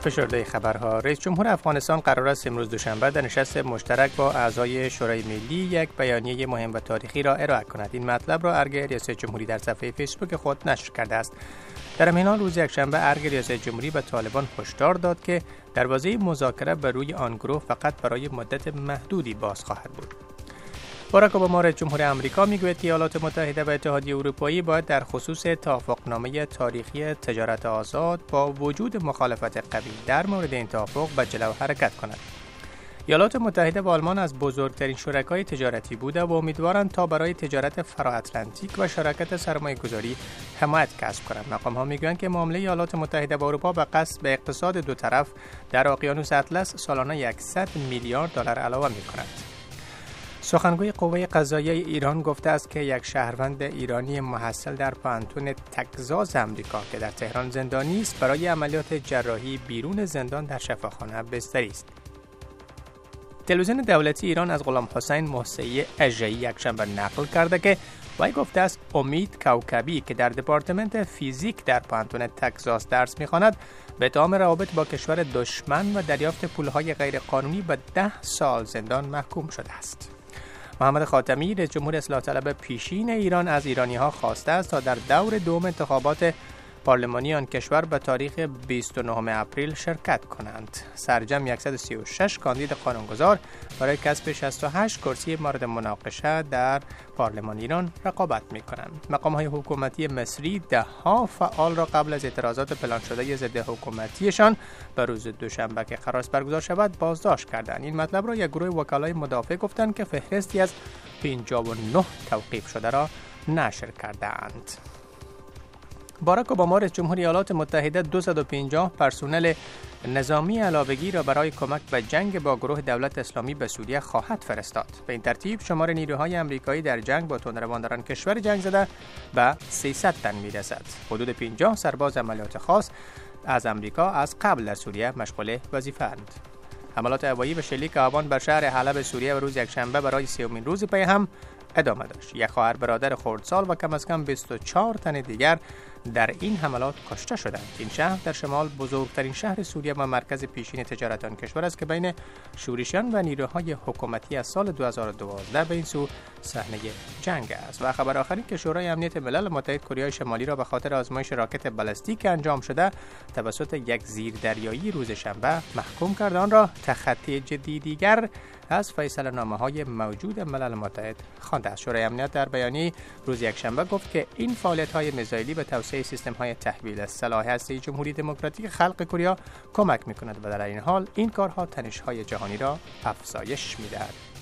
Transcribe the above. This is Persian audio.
فشرده خبرها. رئیس جمهور افغانستان قرار است امروز دوشنبه در نشست مشترک با اعضای شورای ملی یک بیانیه مهم و تاریخی را ارائه کند. این مطلب را ارگ ریاست جمهوری در صفحه فیسبوک خود نشر کرده است. در همین حال روز یکشنبه ارگ ریاست جمهوری به طالبان هشدار داد که دروازه مذاکره بر روی آن گروه فقط برای مدت محدودی باز خواهد بود. باراک اوباما رئیس جمهور آمریکا می‌گوید که ایالات متحده و اتحادیه اروپایی باید در خصوص توافقنامه تاریخی تجارت آزاد با وجود مخالفت قوی در مورد این توافق به جلو حرکت کند. ایالات متحده و آلمان از بزرگترین شرکای تجارتی بوده و امیدوارند تا برای تجارت فرا اتلانتیک و شراکت سرمایه گذاری حمایت کسب کنند. مقام ها می‌گویند که معامله ایالات متحده و اروپا به قصد به اقتصاد دو طرف در اقیانوس اطلس سالانه 100 میلیارد دلار علاوه می کند. سخنگوی قوه قضاییه ایران گفته است که یک شهروند ایرانی محصل در پانتون تگزاس امریکا که در تهران زندانی است برای عملیات جراحی بیرون زندان در شفاخانه بستری است تلویزیون دولتی ایران از غلام حسین محسعی اژه‌ای یکشنبه نقل کرده که وی گفته است امید کوکبی که در دپارتمنت فیزیک در پانتون تگزاس درس می‌خواند به اتهام روابط با کشور دشمن و دریافت پولهای غیرقانونی به ده سال زندان محکوم شده است. محمد خاتمی رئیس جمهور اصلاح طلب پیشین ایران از ایرانی ها خواسته است تا در دور دوم انتخابات پارلمانی آن کشور به تاریخ 29 اپریل شرکت کنند. سرجم 136 کاندید قانونگذار برای کسب 68 کرسی مورد مناقشه در پارلمان ایران رقابت می کنند. مقام های حکومتی مصری ده ها فعال را قبل از اعتراضات پلان شده ضد حکومتیشان به روز دوشنبه که قرار برگزار شود بازداشت کردند. این مطلب را یک گروه وکلای مدافع گفتند که فهرستی از 59 توقیف شده را نشر کردند. باراک اوباما رئیس جمهور ایالات متحده 250 پرسنل نظامی علاوگی را برای کمک به جنگ با گروه دولت اسلامی به سوریه خواهد فرستاد. به این ترتیب شمار نیروهای امریکایی در جنگ با تندروانداران کشور جنگ زده به 300 تن می‌رسد. حدود 50 سرباز عملیات خاص از امریکا از قبل در سوریه مشغول وظیفه اند حملات هوایی و شلیک آبان بر شهر حلب سوریه و روز یکشنبه برای سومین روز پی هم ادامه داشت. یک خواهر برادر خردسال و کم از کم 24 تن دیگر در این حملات کشته شدند. این شهر در شمال بزرگترین شهر سوریه و مرکز پیشین تجارت آن کشور است که بین شورشیان و نیروهای حکومتی از سال 2012 به این سو صحنه جنگ است و خبر آخرین که شورای امنیت ملل متحد کره شمالی را به خاطر آزمایش راکت بالستیک انجام شده توسط یک زیردریایی روز شنبه محکوم کرد آن را تخطی جدی دیگر از فیصل نامه های موجود ملل متحد خوانده است شورای امنیت در بیانیه روز یکشنبه گفت که این فعالیت های میزایلی به توسعه سیستم های تحویل سلاح هسته جمهوری دموکراتیک خلق کره کمک می کند و در این حال این کارها تنش های جهانی را افزایش می دهد.